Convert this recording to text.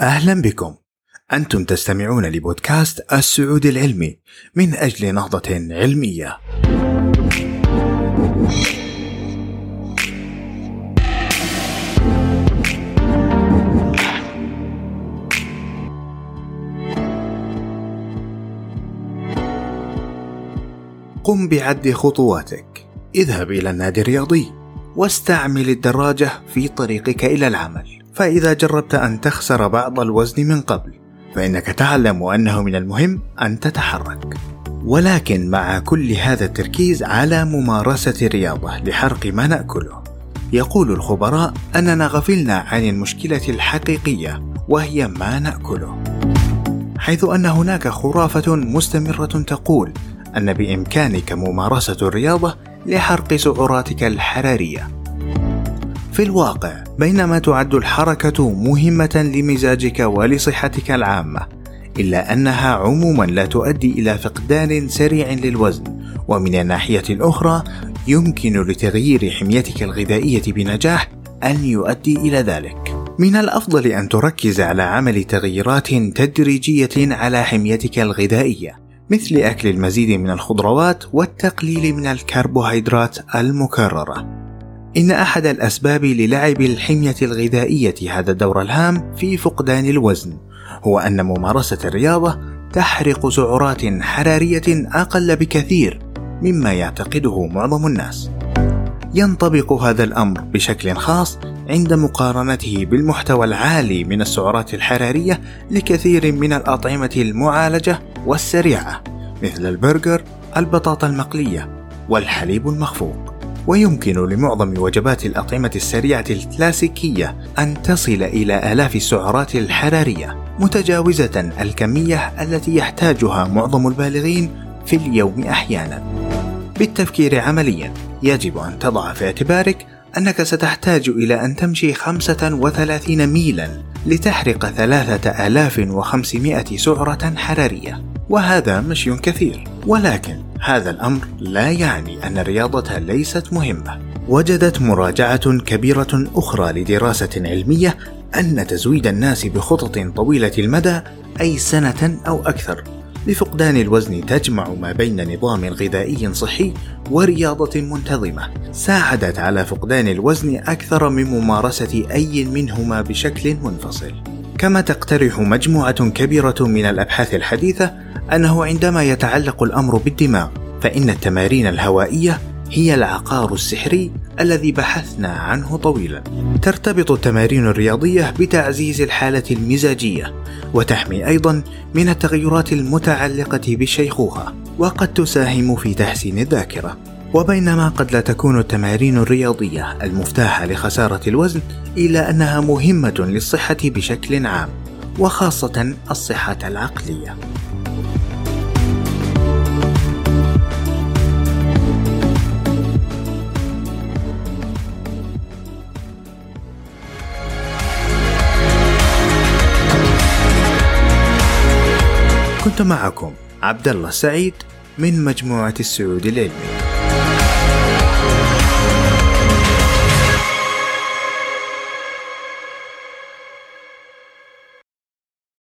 أهلا بكم. أنتم تستمعون لبودكاست السعود العلمي من أجل نهضة علمية. قم بعد خطواتك. اذهب إلى النادي الرياضي. واستعمل الدراجة في طريقك إلى العمل. فإذا جربت أن تخسر بعض الوزن من قبل فإنك تعلم أنه من المهم أن تتحرك. ولكن مع كل هذا التركيز على ممارسة الرياضة لحرق ما نأكله. يقول الخبراء أننا غفلنا عن المشكلة الحقيقية وهي ما نأكله. حيث أن هناك خرافة مستمرة تقول أن بإمكانك ممارسة الرياضة لحرق سعراتك الحرارية. في الواقع بينما تعد الحركة مهمة لمزاجك ولصحتك العامة إلا أنها عموما لا تؤدي إلى فقدان سريع للوزن ومن الناحية الأخرى يمكن لتغيير حميتك الغذائية بنجاح أن يؤدي إلى ذلك. من الأفضل أن تركز على عمل تغييرات تدريجية على حميتك الغذائية مثل أكل المزيد من الخضروات والتقليل من الكربوهيدرات المكررة إن أحد الأسباب للعب الحمية الغذائية هذا الدور الهام في فقدان الوزن هو أن ممارسة الرياضة تحرق سعرات حرارية أقل بكثير مما يعتقده معظم الناس. ينطبق هذا الأمر بشكل خاص عند مقارنته بالمحتوى العالي من السعرات الحرارية لكثير من الأطعمة المعالجة والسريعة مثل البرجر، البطاطا المقلية، والحليب المخفوق. ويمكن لمعظم وجبات الأطعمة السريعة الكلاسيكية أن تصل إلى آلاف السعرات الحرارية متجاوزة الكمية التي يحتاجها معظم البالغين في اليوم أحيانا. بالتفكير عمليا يجب أن تضع في اعتبارك أنك ستحتاج إلى أن تمشي 35 ميلا لتحرق 3500 سعرة حرارية وهذا مشي كثير. ولكن هذا الأمر لا يعني أن الرياضة ليست مهمة. وجدت مراجعة كبيرة أخرى لدراسة علمية أن تزويد الناس بخطط طويلة المدى أي سنة أو أكثر. لفقدان الوزن تجمع ما بين نظام غذائي صحي ورياضة منتظمة. ساعدت على فقدان الوزن أكثر من ممارسة أي منهما بشكل منفصل. كما تقترح مجموعة كبيرة من الأبحاث الحديثة أنه عندما يتعلق الأمر بالدماغ فإن التمارين الهوائية هي العقار السحري الذي بحثنا عنه طويلا. ترتبط التمارين الرياضية بتعزيز الحالة المزاجية، وتحمي أيضا من التغيرات المتعلقة بالشيخوخة، وقد تساهم في تحسين الذاكرة. وبينما قد لا تكون التمارين الرياضية المفتاحة لخسارة الوزن إلا أنها مهمة للصحة بشكل عام، وخاصة الصحة العقلية. كنت معكم عبد الله السعيد من مجموعة السعود العلمي.